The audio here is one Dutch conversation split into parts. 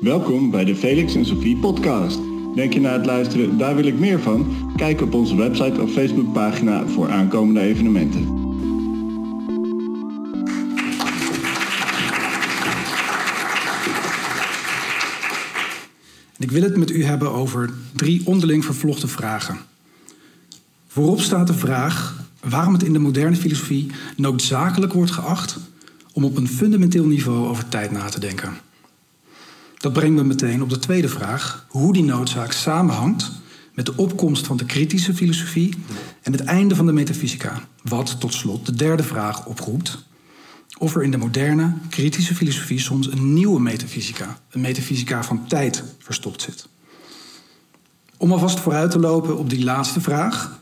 Welkom bij de Felix en Sophie podcast. Denk je na het luisteren, daar wil ik meer van? Kijk op onze website of Facebookpagina voor aankomende evenementen. Ik wil het met u hebben over drie onderling vervlochten vragen. Voorop staat de vraag waarom het in de moderne filosofie noodzakelijk wordt geacht om op een fundamenteel niveau over tijd na te denken. Dat brengt me meteen op de tweede vraag, hoe die noodzaak samenhangt met de opkomst van de kritische filosofie en het einde van de metafysica. Wat tot slot de derde vraag oproept, of er in de moderne kritische filosofie soms een nieuwe metafysica, een metafysica van tijd, verstopt zit. Om alvast vooruit te lopen op die laatste vraag,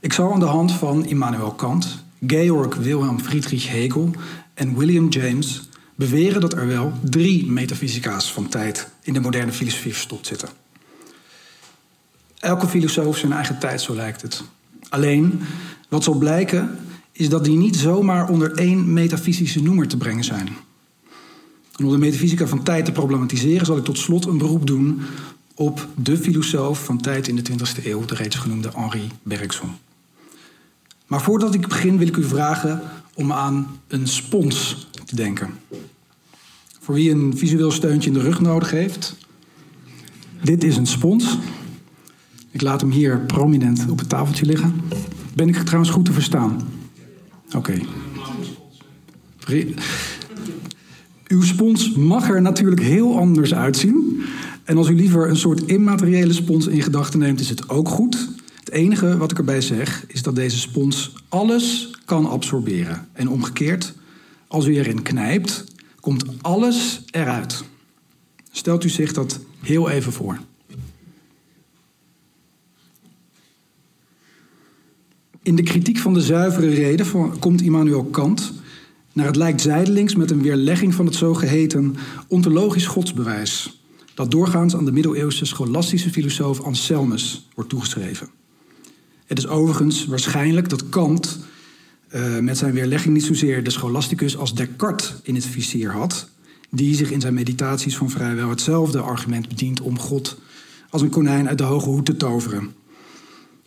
ik zal aan de hand van Immanuel Kant, Georg Wilhelm Friedrich Hegel en William James beweren dat er wel drie metafysica's van tijd in de moderne filosofie verstopt zitten. Elke filosoof zijn eigen tijd, zo lijkt het. Alleen, wat zal blijken, is dat die niet zomaar onder één metafysische noemer te brengen zijn. Om de metafysica van tijd te problematiseren, zal ik tot slot een beroep doen op de filosoof van tijd in de 20e eeuw, de reeds genoemde Henri Bergson. Maar voordat ik begin, wil ik u vragen om aan een spons te denken. Voor wie een visueel steuntje in de rug nodig heeft. Dit is een spons. Ik laat hem hier prominent op het tafeltje liggen. Ben ik trouwens goed te verstaan? Oké. Uw spons mag er natuurlijk heel anders uitzien. En als u liever een soort immateriële spons in gedachten neemt, is het ook goed. Het enige wat ik erbij zeg, is dat deze spons alles kan absorberen. En omgekeerd, als u erin knijpt, komt alles eruit. Stelt u zich dat heel even voor. In de kritiek van de zuivere reden komt Immanuel Kant naar het lijkt zijdelings met een weerlegging van het zogeheten ontologisch godsbewijs, dat doorgaans aan de middeleeuwse scholastische filosoof Anselmus wordt toegeschreven. Het is overigens waarschijnlijk dat Kant uh, met zijn weerlegging niet zozeer de scholasticus als Descartes in het vizier had, die zich in zijn meditaties van vrijwel hetzelfde argument bedient om God als een konijn uit de hoge hoed te toveren.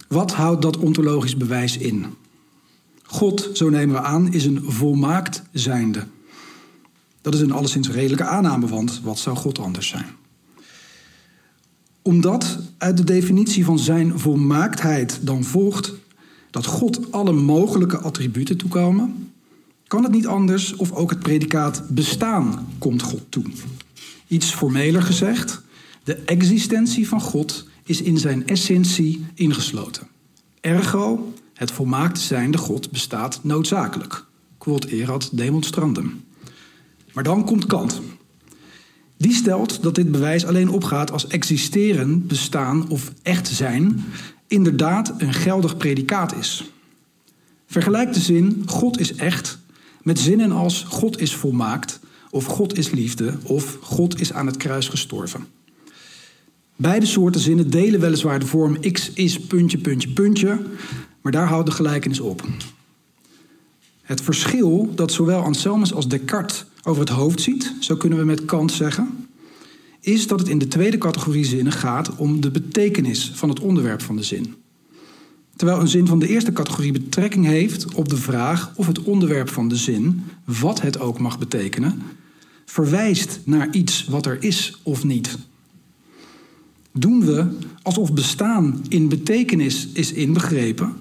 Wat houdt dat ontologisch bewijs in? God, zo nemen we aan, is een volmaakt zijnde. Dat is een alleszins redelijke aanname, want wat zou God anders zijn? Omdat uit de definitie van zijn volmaaktheid dan volgt dat God alle mogelijke attributen toekomen, kan het niet anders of ook het predicaat bestaan komt God toe. Iets formeler gezegd, de existentie van God is in zijn essentie ingesloten. Ergo, het volmaakte zijnde God bestaat noodzakelijk. Quod erat demonstrandum. Maar dan komt Kant. Die stelt dat dit bewijs alleen opgaat als existeren, bestaan of echt zijn inderdaad een geldig predicaat is. Vergelijk de zin God is echt met zinnen als God is volmaakt of God is liefde of God is aan het kruis gestorven. Beide soorten zinnen delen weliswaar de vorm x is puntje, puntje, puntje, maar daar houdt de gelijkenis op. Het verschil dat zowel Anselmus als Descartes over het hoofd ziet, zo kunnen we met Kant zeggen, is dat het in de tweede categorie zinnen gaat om de betekenis van het onderwerp van de zin. Terwijl een zin van de eerste categorie betrekking heeft op de vraag of het onderwerp van de zin, wat het ook mag betekenen, verwijst naar iets wat er is of niet. Doen we alsof bestaan in betekenis is inbegrepen,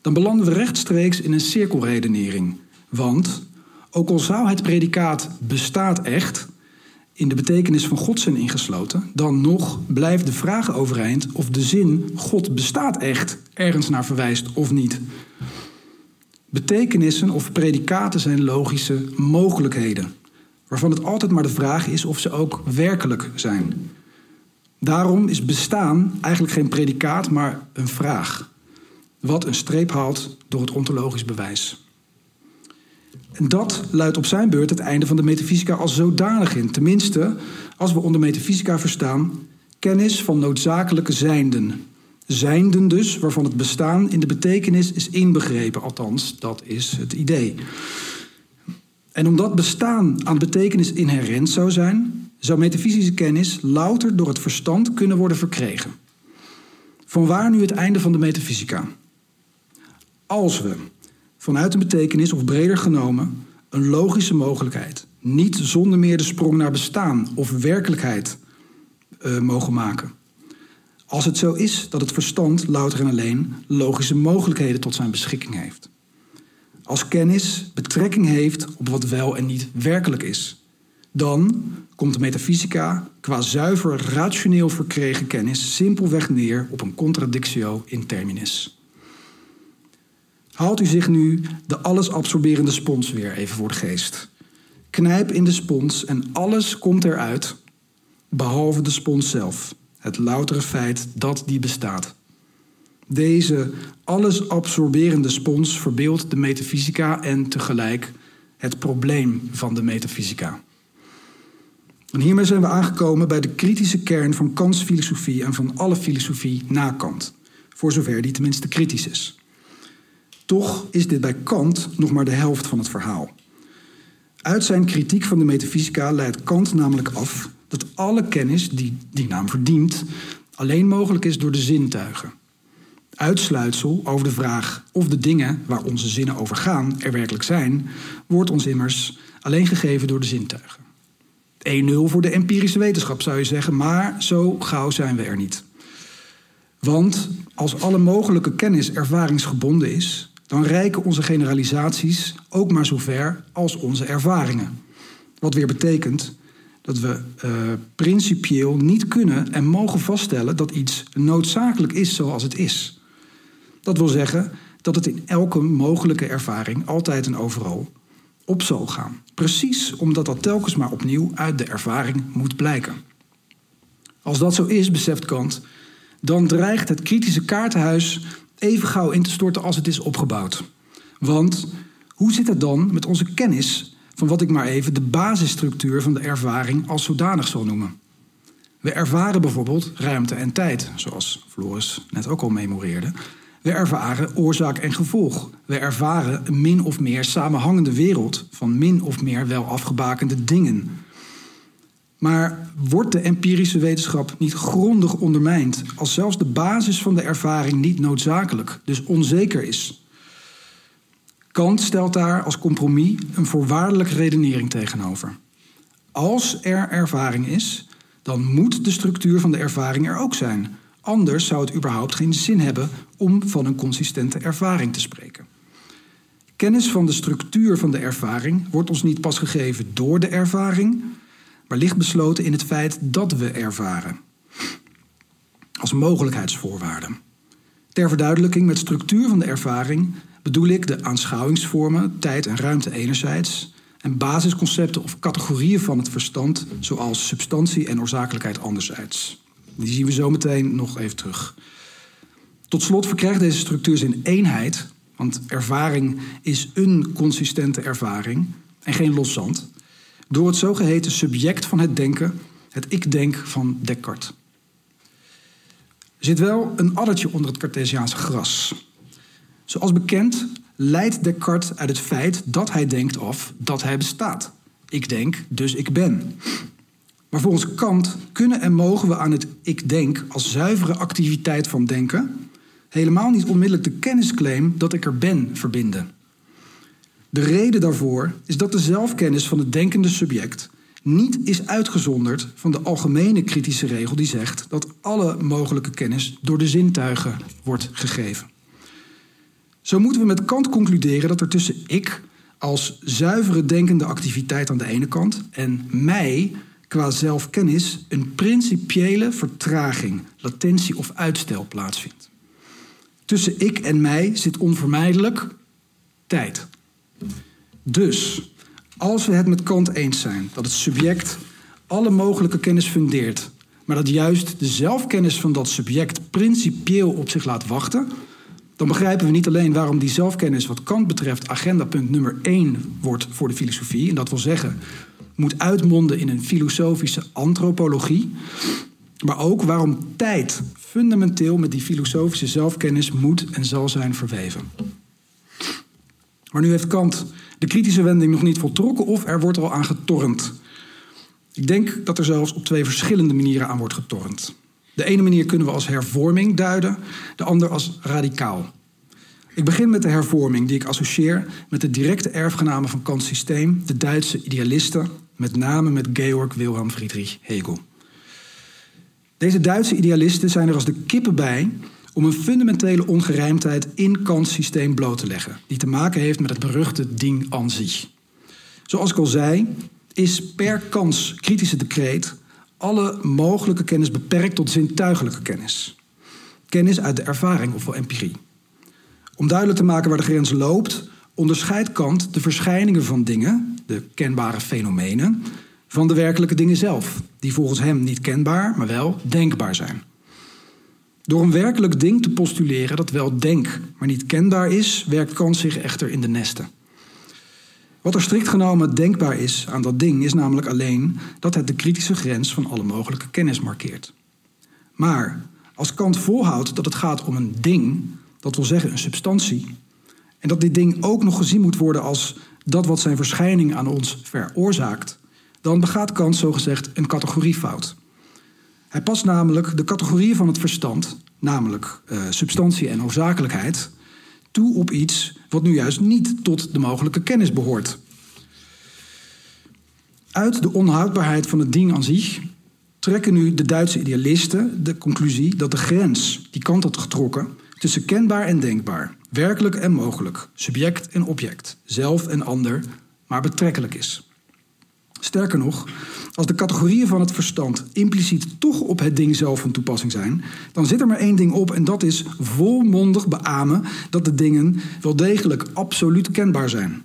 dan belanden we rechtstreeks in een cirkelredenering. Want ook al zou het predicaat bestaat echt in de betekenis van God zijn ingesloten, dan nog blijft de vraag overeind of de zin God bestaat echt ergens naar verwijst of niet. Betekenissen of predicaten zijn logische mogelijkheden, waarvan het altijd maar de vraag is of ze ook werkelijk zijn. Daarom is bestaan eigenlijk geen predicaat, maar een vraag. Wat een streep haalt door het ontologisch bewijs. Dat luidt op zijn beurt het einde van de metafysica als zodanig in. Tenminste, als we onder metafysica verstaan kennis van noodzakelijke zijnden. Zijnden dus, waarvan het bestaan in de betekenis is inbegrepen. Althans, dat is het idee. En omdat bestaan aan betekenis inherent zou zijn, zou metafysische kennis louter door het verstand kunnen worden verkregen. Vanwaar nu het einde van de metafysica? Als we vanuit een betekenis of breder genomen een logische mogelijkheid niet zonder meer de sprong naar bestaan of werkelijkheid uh, mogen maken. Als het zo is dat het verstand louter en alleen logische mogelijkheden tot zijn beschikking heeft. Als kennis betrekking heeft op wat wel en niet werkelijk is. Dan komt de metafysica qua zuiver rationeel verkregen kennis simpelweg neer op een contradictio in terminis. Haalt u zich nu de allesabsorberende spons weer even voor de geest. Knijp in de spons en alles komt eruit, behalve de spons zelf, het loutere feit dat die bestaat. Deze allesabsorberende spons verbeeldt de metafysica en tegelijk het probleem van de metafysica. En hiermee zijn we aangekomen bij de kritische kern van Kants filosofie en van alle filosofie na Kant, voor zover die tenminste kritisch is. Toch is dit bij Kant nog maar de helft van het verhaal. Uit zijn kritiek van de metafysica leidt Kant namelijk af dat alle kennis die die naam verdient alleen mogelijk is door de zintuigen. Uitsluitsel over de vraag of de dingen waar onze zinnen over gaan er werkelijk zijn, wordt ons immers alleen gegeven door de zintuigen. 1-0 voor de empirische wetenschap zou je zeggen, maar zo gauw zijn we er niet. Want als alle mogelijke kennis ervaringsgebonden is, dan reiken onze generalisaties ook maar zo ver als onze ervaringen. Wat weer betekent dat we uh, principieel niet kunnen en mogen vaststellen dat iets noodzakelijk is zoals het is. Dat wil zeggen dat het in elke mogelijke ervaring altijd en overal op zal gaan. Precies omdat dat telkens maar opnieuw uit de ervaring moet blijken. Als dat zo is, beseft Kant, dan dreigt het kritische kaartenhuis even gauw in te storten als het is opgebouwd. Want hoe zit het dan met onze kennis van wat ik maar even de basisstructuur van de ervaring als zodanig zal noemen? We ervaren bijvoorbeeld ruimte en tijd, zoals Floris net ook al memoreerde. We ervaren oorzaak en gevolg. We ervaren een min of meer samenhangende wereld van min of meer wel afgebakende dingen. Maar wordt de empirische wetenschap niet grondig ondermijnd als zelfs de basis van de ervaring niet noodzakelijk, dus onzeker is? Kant stelt daar als compromis een voorwaardelijke redenering tegenover. Als er ervaring is, dan moet de structuur van de ervaring er ook zijn. Anders zou het überhaupt geen zin hebben om van een consistente ervaring te spreken. Kennis van de structuur van de ervaring wordt ons niet pas gegeven door de ervaring, maar ligt besloten in het feit dat we ervaren. Als mogelijkheidsvoorwaarde. Ter verduidelijking met structuur van de ervaring bedoel ik de aanschouwingsvormen, tijd en ruimte enerzijds, en basisconcepten of categorieën van het verstand, zoals substantie en oorzakelijkheid anderzijds. Die zien we zo meteen nog even terug. Tot slot verkrijgt deze structuur zijn eenheid, want ervaring is een consistente ervaring en geen los zand, door het zogeheten subject van het denken, het ik-denk van Descartes. Er zit wel een addertje onder het Cartesiaanse gras. Zoals bekend leidt Descartes uit het feit dat hij denkt af dat hij bestaat. Ik denk, dus ik ben. Maar volgens Kant kunnen en mogen we aan het ik denk als zuivere activiteit van denken helemaal niet onmiddellijk de kennisclaim dat ik er ben verbinden. De reden daarvoor is dat de zelfkennis van het denkende subject niet is uitgezonderd van de algemene kritische regel die zegt dat alle mogelijke kennis door de zintuigen wordt gegeven. Zo moeten we met Kant concluderen dat er tussen ik als zuivere denkende activiteit aan de ene kant en mij qua zelfkennis een principiële vertraging, latentie of uitstel plaatsvindt. Tussen ik en mij zit onvermijdelijk tijd. Dus als we het met Kant eens zijn dat het subject alle mogelijke kennis fundeert, maar dat juist de zelfkennis van dat subject principieel op zich laat wachten, dan begrijpen we niet alleen waarom die zelfkennis wat Kant betreft agendapunt nummer 1 wordt voor de filosofie. En dat wil zeggen, moet uitmonden in een filosofische antropologie. Maar ook waarom tijd fundamenteel met die filosofische zelfkennis moet en zal zijn verweven. Maar nu heeft Kant de kritische wending nog niet voltrokken of er wordt al aan getornd. Ik denk dat er zelfs op twee verschillende manieren aan wordt getornd. De ene manier kunnen we als hervorming duiden, de andere als radicaal. Ik begin met de hervorming die ik associeer met de directe erfgenamen van Kants systeem, de Duitse idealisten, met name met Georg Wilhelm Friedrich Hegel. Deze Duitse idealisten zijn er als de kippen bij om een fundamentele ongerijmdheid in Kants systeem bloot te leggen, die te maken heeft met het beruchte ding aan zich. Zoals ik al zei, is per Kants kritische decreet alle mogelijke kennis beperkt tot zintuigelijke kennis. Kennis uit de ervaring, ofwel empirie. Om duidelijk te maken waar de grens loopt, onderscheidt Kant de verschijningen van dingen, de kenbare fenomenen, van de werkelijke dingen zelf, die volgens hem niet kenbaar, maar wel denkbaar zijn. Door een werkelijk ding te postuleren dat wel denk, maar niet kenbaar is, werkt Kant zich echter in de nesten. Wat er strikt genomen denkbaar is aan dat ding, is namelijk alleen dat het de kritische grens van alle mogelijke kennis markeert. Maar als Kant volhoudt dat het gaat om een ding, dat wil zeggen een substantie, en dat dit ding ook nog gezien moet worden als dat wat zijn verschijning aan ons veroorzaakt, dan begaat Kant zogezegd een categoriefout. Hij past namelijk de categorieën van het verstand, namelijk uh, substantie en noodzakelijkheid, toe op iets wat nu juist niet tot de mogelijke kennis behoort. Uit de onhoudbaarheid van het ding aan zich trekken nu de Duitse idealisten de conclusie dat de grens die Kant had getrokken tussen kenbaar en denkbaar, werkelijk en mogelijk, subject en object, zelf en ander, maar betrekkelijk is. Sterker nog, als de categorieën van het verstand impliciet toch op het ding zelf van toepassing zijn, dan zit er maar één ding op en dat is volmondig beamen dat de dingen wel degelijk absoluut kenbaar zijn.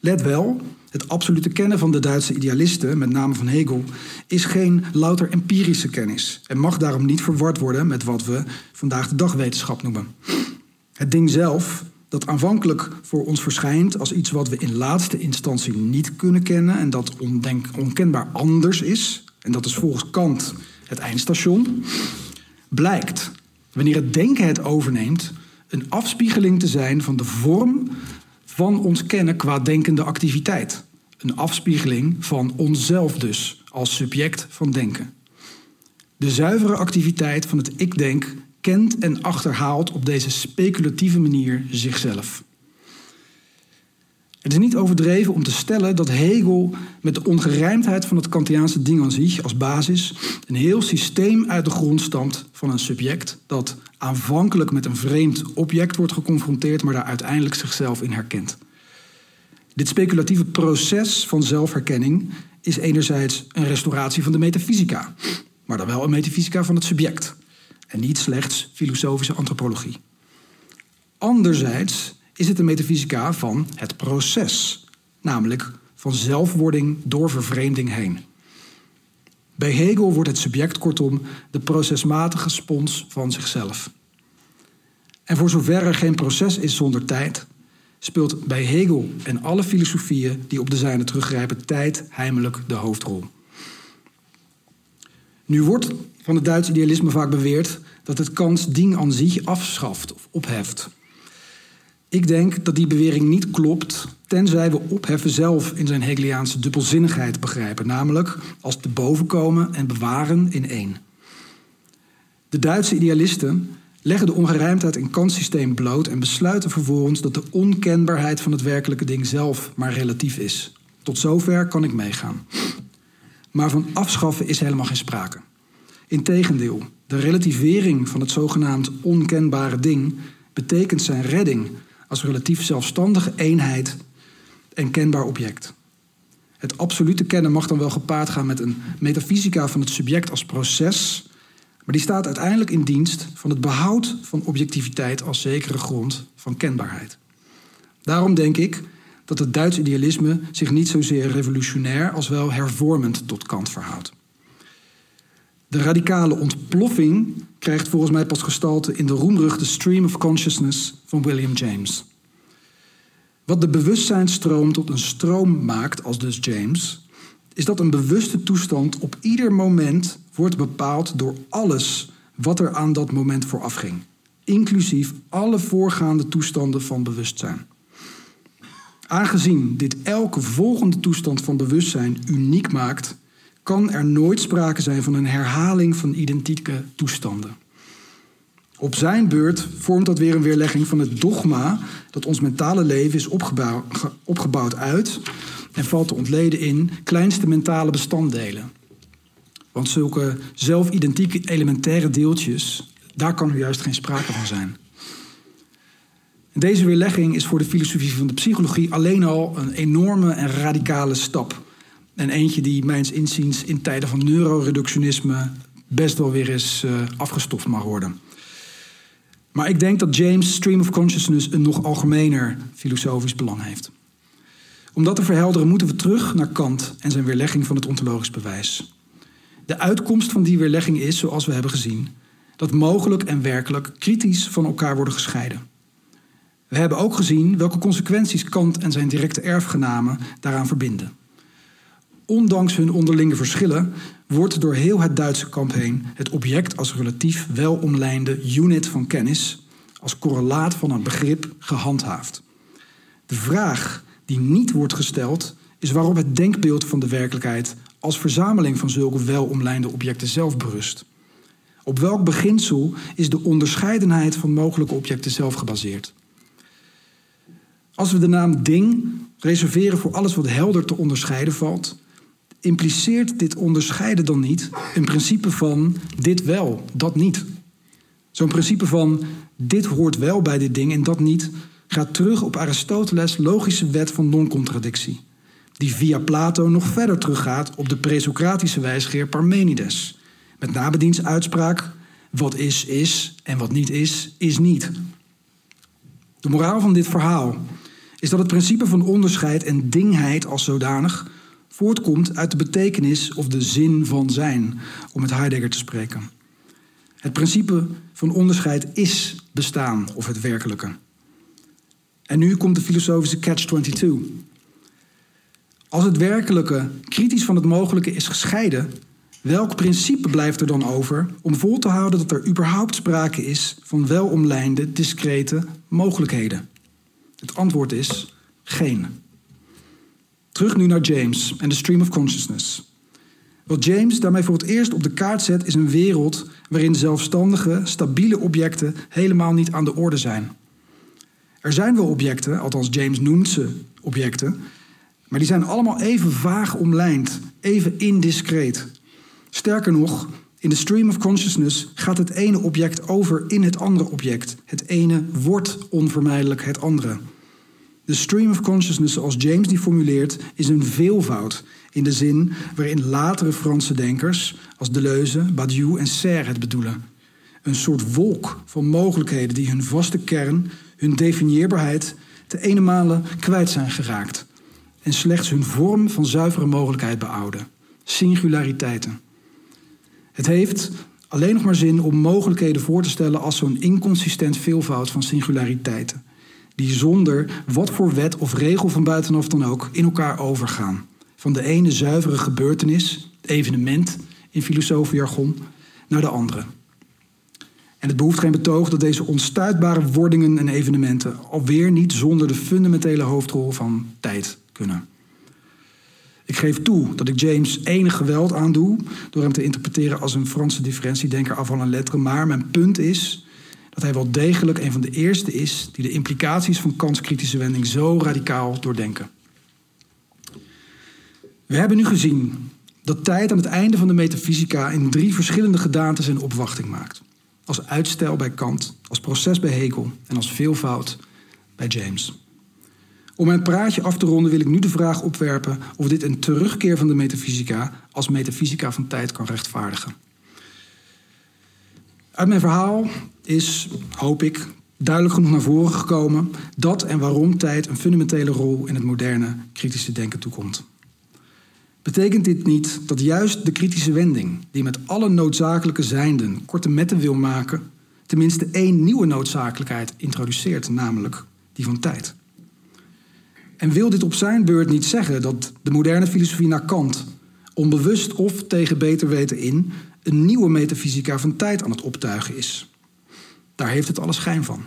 Let wel, het absolute kennen van de Duitse idealisten, met name van Hegel, is geen louter empirische kennis en mag daarom niet verward worden met wat we vandaag de dag wetenschap noemen. Het ding zelf dat aanvankelijk voor ons verschijnt als iets wat we in laatste instantie niet kunnen kennen en dat ondenk, onkenbaar anders is, en dat is volgens Kant het eindstation, blijkt, wanneer het denken het overneemt, een afspiegeling te zijn van de vorm van ons kennen qua denkende activiteit. Een afspiegeling van onszelf dus, als subject van denken. De zuivere activiteit van het ik-denk kent en achterhaalt op deze speculatieve manier zichzelf. Het is niet overdreven om te stellen dat Hegel met de ongerijmdheid van het Kantiaanse ding aan zich als basis een heel systeem uit de grond stamt van een subject dat aanvankelijk met een vreemd object wordt geconfronteerd, maar daar uiteindelijk zichzelf in herkent. Dit speculatieve proces van zelfherkenning is enerzijds een restauratie van de metafysica, maar dan wel een metafysica van het subject en niet slechts filosofische antropologie. Anderzijds is het een metafysica van het proces, namelijk van zelfwording door vervreemding heen. Bij Hegel wordt het subject kortom de procesmatige spons van zichzelf. En voor zover er geen proces is zonder tijd, speelt bij Hegel en alle filosofieën die op de zijne teruggrijpen tijd heimelijk de hoofdrol. Nu wordt van het Duits idealisme vaak beweerd dat het Kants ding aan zich afschaft of opheft. Ik denk dat die bewering niet klopt, tenzij we opheffen zelf in zijn Hegeliaanse dubbelzinnigheid begrijpen, namelijk als te boven komen en bewaren in één. De Duitse idealisten leggen de ongerijmdheid in Kants systeem bloot en besluiten vervolgens dat de onkenbaarheid van het werkelijke ding zelf maar relatief is. Tot zover kan ik meegaan. Maar van afschaffen is helemaal geen sprake. Integendeel, de relativering van het zogenaamd onkenbare ding betekent zijn redding als relatief zelfstandige eenheid en kenbaar object. Het absolute kennen mag dan wel gepaard gaan met een metafysica van het subject als proces, maar die staat uiteindelijk in dienst van het behoud van objectiviteit als zekere grond van kenbaarheid. Daarom denk ik dat het Duits idealisme zich niet zozeer revolutionair als wel hervormend tot Kant verhoudt. De radicale ontploffing krijgt volgens mij pas gestalte in de roemruchte Stream of Consciousness van William James. Wat de bewustzijnsstroom tot een stroom maakt, als dus James, is dat een bewuste toestand op ieder moment wordt bepaald door alles wat er aan dat moment vooraf ging, inclusief alle voorgaande toestanden van bewustzijn. Aangezien dit elke volgende toestand van bewustzijn uniek maakt, kan er nooit sprake zijn van een herhaling van identieke toestanden. Op zijn beurt vormt dat weer een weerlegging van het dogma dat ons mentale leven is opgebouwd, uit en valt te ontleden in kleinste mentale bestanddelen. Want zulke zelfidentieke elementaire deeltjes, daar kan er juist geen sprake van zijn. Deze weerlegging is voor de filosofie van de psychologie alleen al een enorme en radicale stap. En eentje die mijns inziens in tijden van neuroreductionisme best wel weer eens uh, afgestoft mag worden. Maar ik denk dat James' stream of consciousness een nog algemener filosofisch belang heeft. Om dat te verhelderen moeten we terug naar Kant en zijn weerlegging van het ontologisch bewijs. De uitkomst van die weerlegging is, zoals we hebben gezien, dat mogelijk en werkelijk kritisch van elkaar worden gescheiden. We hebben ook gezien welke consequenties Kant en zijn directe erfgenamen daaraan verbinden. Ondanks hun onderlinge verschillen wordt door heel het Duitse kamp heen het object als relatief welomlijnde unit van kennis, als correlaat van een begrip, gehandhaafd. De vraag die niet wordt gesteld is waarop het denkbeeld van de werkelijkheid als verzameling van zulke welomlijnde objecten zelf berust. Op welk beginsel is de onderscheidenheid van mogelijke objecten zelf gebaseerd? Als we de naam ding reserveren voor alles wat helder te onderscheiden valt, impliceert dit onderscheiden dan niet een principe van dit wel, dat niet? Zo'n principe van dit hoort wel bij dit ding en dat niet gaat terug op Aristoteles' logische wet van non-contradictie, die via Plato nog verder teruggaat op de presocratische wijsgeer Parmenides, met nabediens uitspraak: wat is, is en wat niet is, is niet. De moraal van dit verhaal is dat het principe van onderscheid en dingheid als zodanig voortkomt uit de betekenis of de zin van zijn, om met Heidegger te spreken. Het principe van onderscheid is bestaan of het werkelijke. En nu komt de filosofische catch-22. Als het werkelijke kritisch van het mogelijke is gescheiden, welk principe blijft er dan over om vol te houden dat er überhaupt sprake is van welomlijnde, discrete mogelijkheden? Het antwoord is geen. Terug nu naar James en de stream of consciousness. Wat James daarmee voor het eerst op de kaart zet, is een wereld waarin zelfstandige, stabiele objecten helemaal niet aan de orde zijn. Er zijn wel objecten, althans James noemt ze objecten, maar die zijn allemaal even vaag omlijnd, even indiscreet. Sterker nog, in de stream of consciousness gaat het ene object over in het andere object. Het ene wordt onvermijdelijk het andere. De stream of consciousness, zoals James die formuleert, is een veelvoud in de zin waarin latere Franse denkers als Deleuze, Badiou en Serre het bedoelen. Een soort wolk van mogelijkheden die hun vaste kern, hun definieerbaarheid, te ene kwijt zijn geraakt en slechts hun vorm van zuivere mogelijkheid behouden. Singulariteiten. Het heeft alleen nog maar zin om mogelijkheden voor te stellen als zo'n inconsistent veelvoud van singulariteiten die zonder wat voor wet of regel van buitenaf dan ook in elkaar overgaan. Van de ene zuivere gebeurtenis, evenement in filosofenjargon, naar de andere. En het behoeft geen betoog dat deze onstuitbare wordingen en evenementen alweer niet zonder de fundamentele hoofdrol van tijd kunnen. Ik geef toe dat ik James enig geweld aandoe door hem te interpreteren als een Franse differentiedenker af van een letter, maar mijn punt is dat hij wel degelijk een van de eerste is die de implicaties van Kants kritische wending zo radicaal doordenken. We hebben nu gezien dat tijd aan het einde van de metafysica in drie verschillende gedaanten zijn opwachting maakt. Als uitstel bij Kant, als proces bij Hegel en als veelvoud bij James. Om mijn praatje af te ronden wil ik nu de vraag opwerpen of dit een terugkeer van de metafysica als metafysica van tijd kan rechtvaardigen. Uit mijn verhaal is, hoop ik, duidelijk genoeg naar voren gekomen dat en waarom tijd een fundamentele rol in het moderne kritische denken toekomt. Betekent dit niet dat juist de kritische wending, die met alle noodzakelijke zijnden korte metten wil maken, tenminste één nieuwe noodzakelijkheid introduceert, namelijk die van tijd? En wil dit op zijn beurt niet zeggen dat de moderne filosofie naar Kant, onbewust of tegen beter weten in, een nieuwe metafysica van tijd aan het optuigen is. Daar heeft het alle schijn van.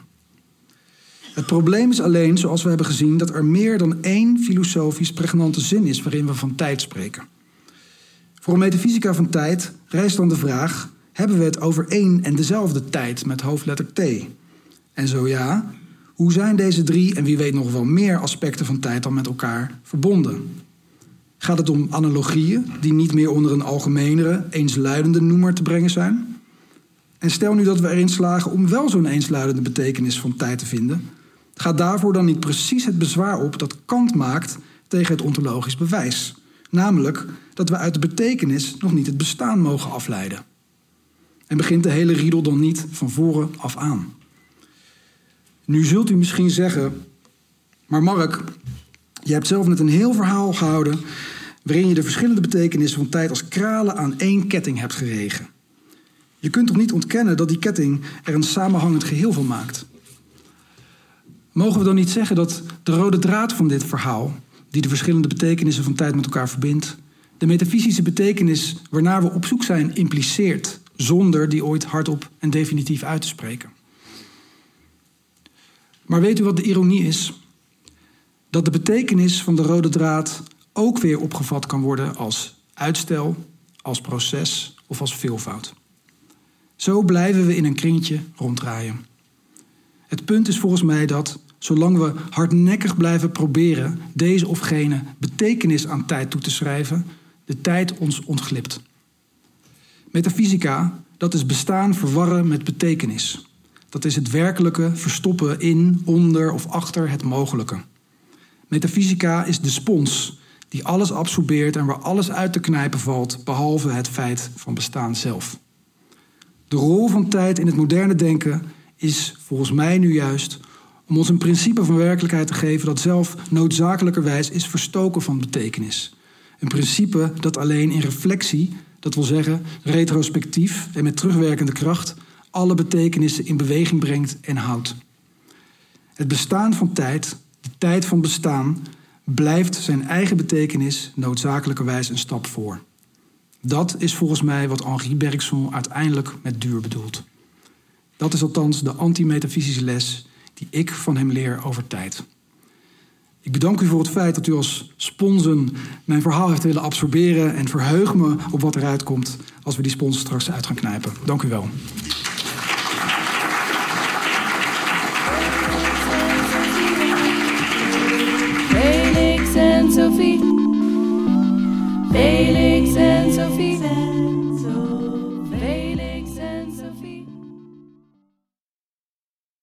Het probleem is alleen, zoals we hebben gezien, dat er meer dan één filosofisch pregnante zin is waarin we van tijd spreken. Voor een metafysica van tijd rijst dan de vraag: hebben we het over één en dezelfde tijd met hoofdletter T? En zo ja, hoe zijn deze drie en wie weet nog wel meer aspecten van tijd dan met elkaar verbonden? Gaat het om analogieën die niet meer onder een algemenere, eensluidende noemer te brengen zijn? En stel nu dat we erin slagen om wel zo'n eensluidende betekenis van tijd te vinden, gaat daarvoor dan niet precies het bezwaar op dat Kant maakt tegen het ontologisch bewijs? Namelijk dat we uit de betekenis nog niet het bestaan mogen afleiden. En begint de hele riedel dan niet van voren af aan. Nu zult u misschien zeggen, maar Mark, je hebt zelf net een heel verhaal gehouden waarin je de verschillende betekenissen van tijd als kralen aan één ketting hebt geregen. Je kunt toch niet ontkennen dat die ketting er een samenhangend geheel van maakt? Mogen we dan niet zeggen dat de rode draad van dit verhaal, die de verschillende betekenissen van tijd met elkaar verbindt, de metafysische betekenis waarnaar we op zoek zijn impliceert, zonder die ooit hardop en definitief uit te spreken? Maar weet u wat de ironie is? Dat de betekenis van de rode draad ook weer opgevat kan worden als uitstel, als proces of als veelvoud. Zo blijven we in een kringetje ronddraaien. Het punt is volgens mij dat, zolang we hardnekkig blijven proberen deze of gene betekenis aan tijd toe te schrijven, de tijd ons ontglipt. Metafysica, dat is bestaan verwarren met betekenis. Dat is het werkelijke verstoppen in, onder of achter het mogelijke. Metafysica is de spons die alles absorbeert en waar alles uit te knijpen valt, behalve het feit van bestaan zelf. De rol van tijd in het moderne denken is volgens mij nu juist om ons een principe van werkelijkheid te geven dat zelf noodzakelijkerwijs is verstoken van betekenis. Een principe dat alleen in reflectie, dat wil zeggen retrospectief en met terugwerkende kracht, alle betekenissen in beweging brengt en houdt. Het bestaan van tijd, de tijd van bestaan, blijft zijn eigen betekenis noodzakelijkerwijs een stap voor. Dat is volgens mij wat Henri Bergson uiteindelijk met duur bedoelt. Dat is althans de antimetafysische les die ik van hem leer over tijd. Ik bedank u voor het feit dat u als sponsen mijn verhaal heeft willen absorberen en verheug me op wat eruit komt als we die spons straks uit gaan knijpen. Dank u wel. Sophie.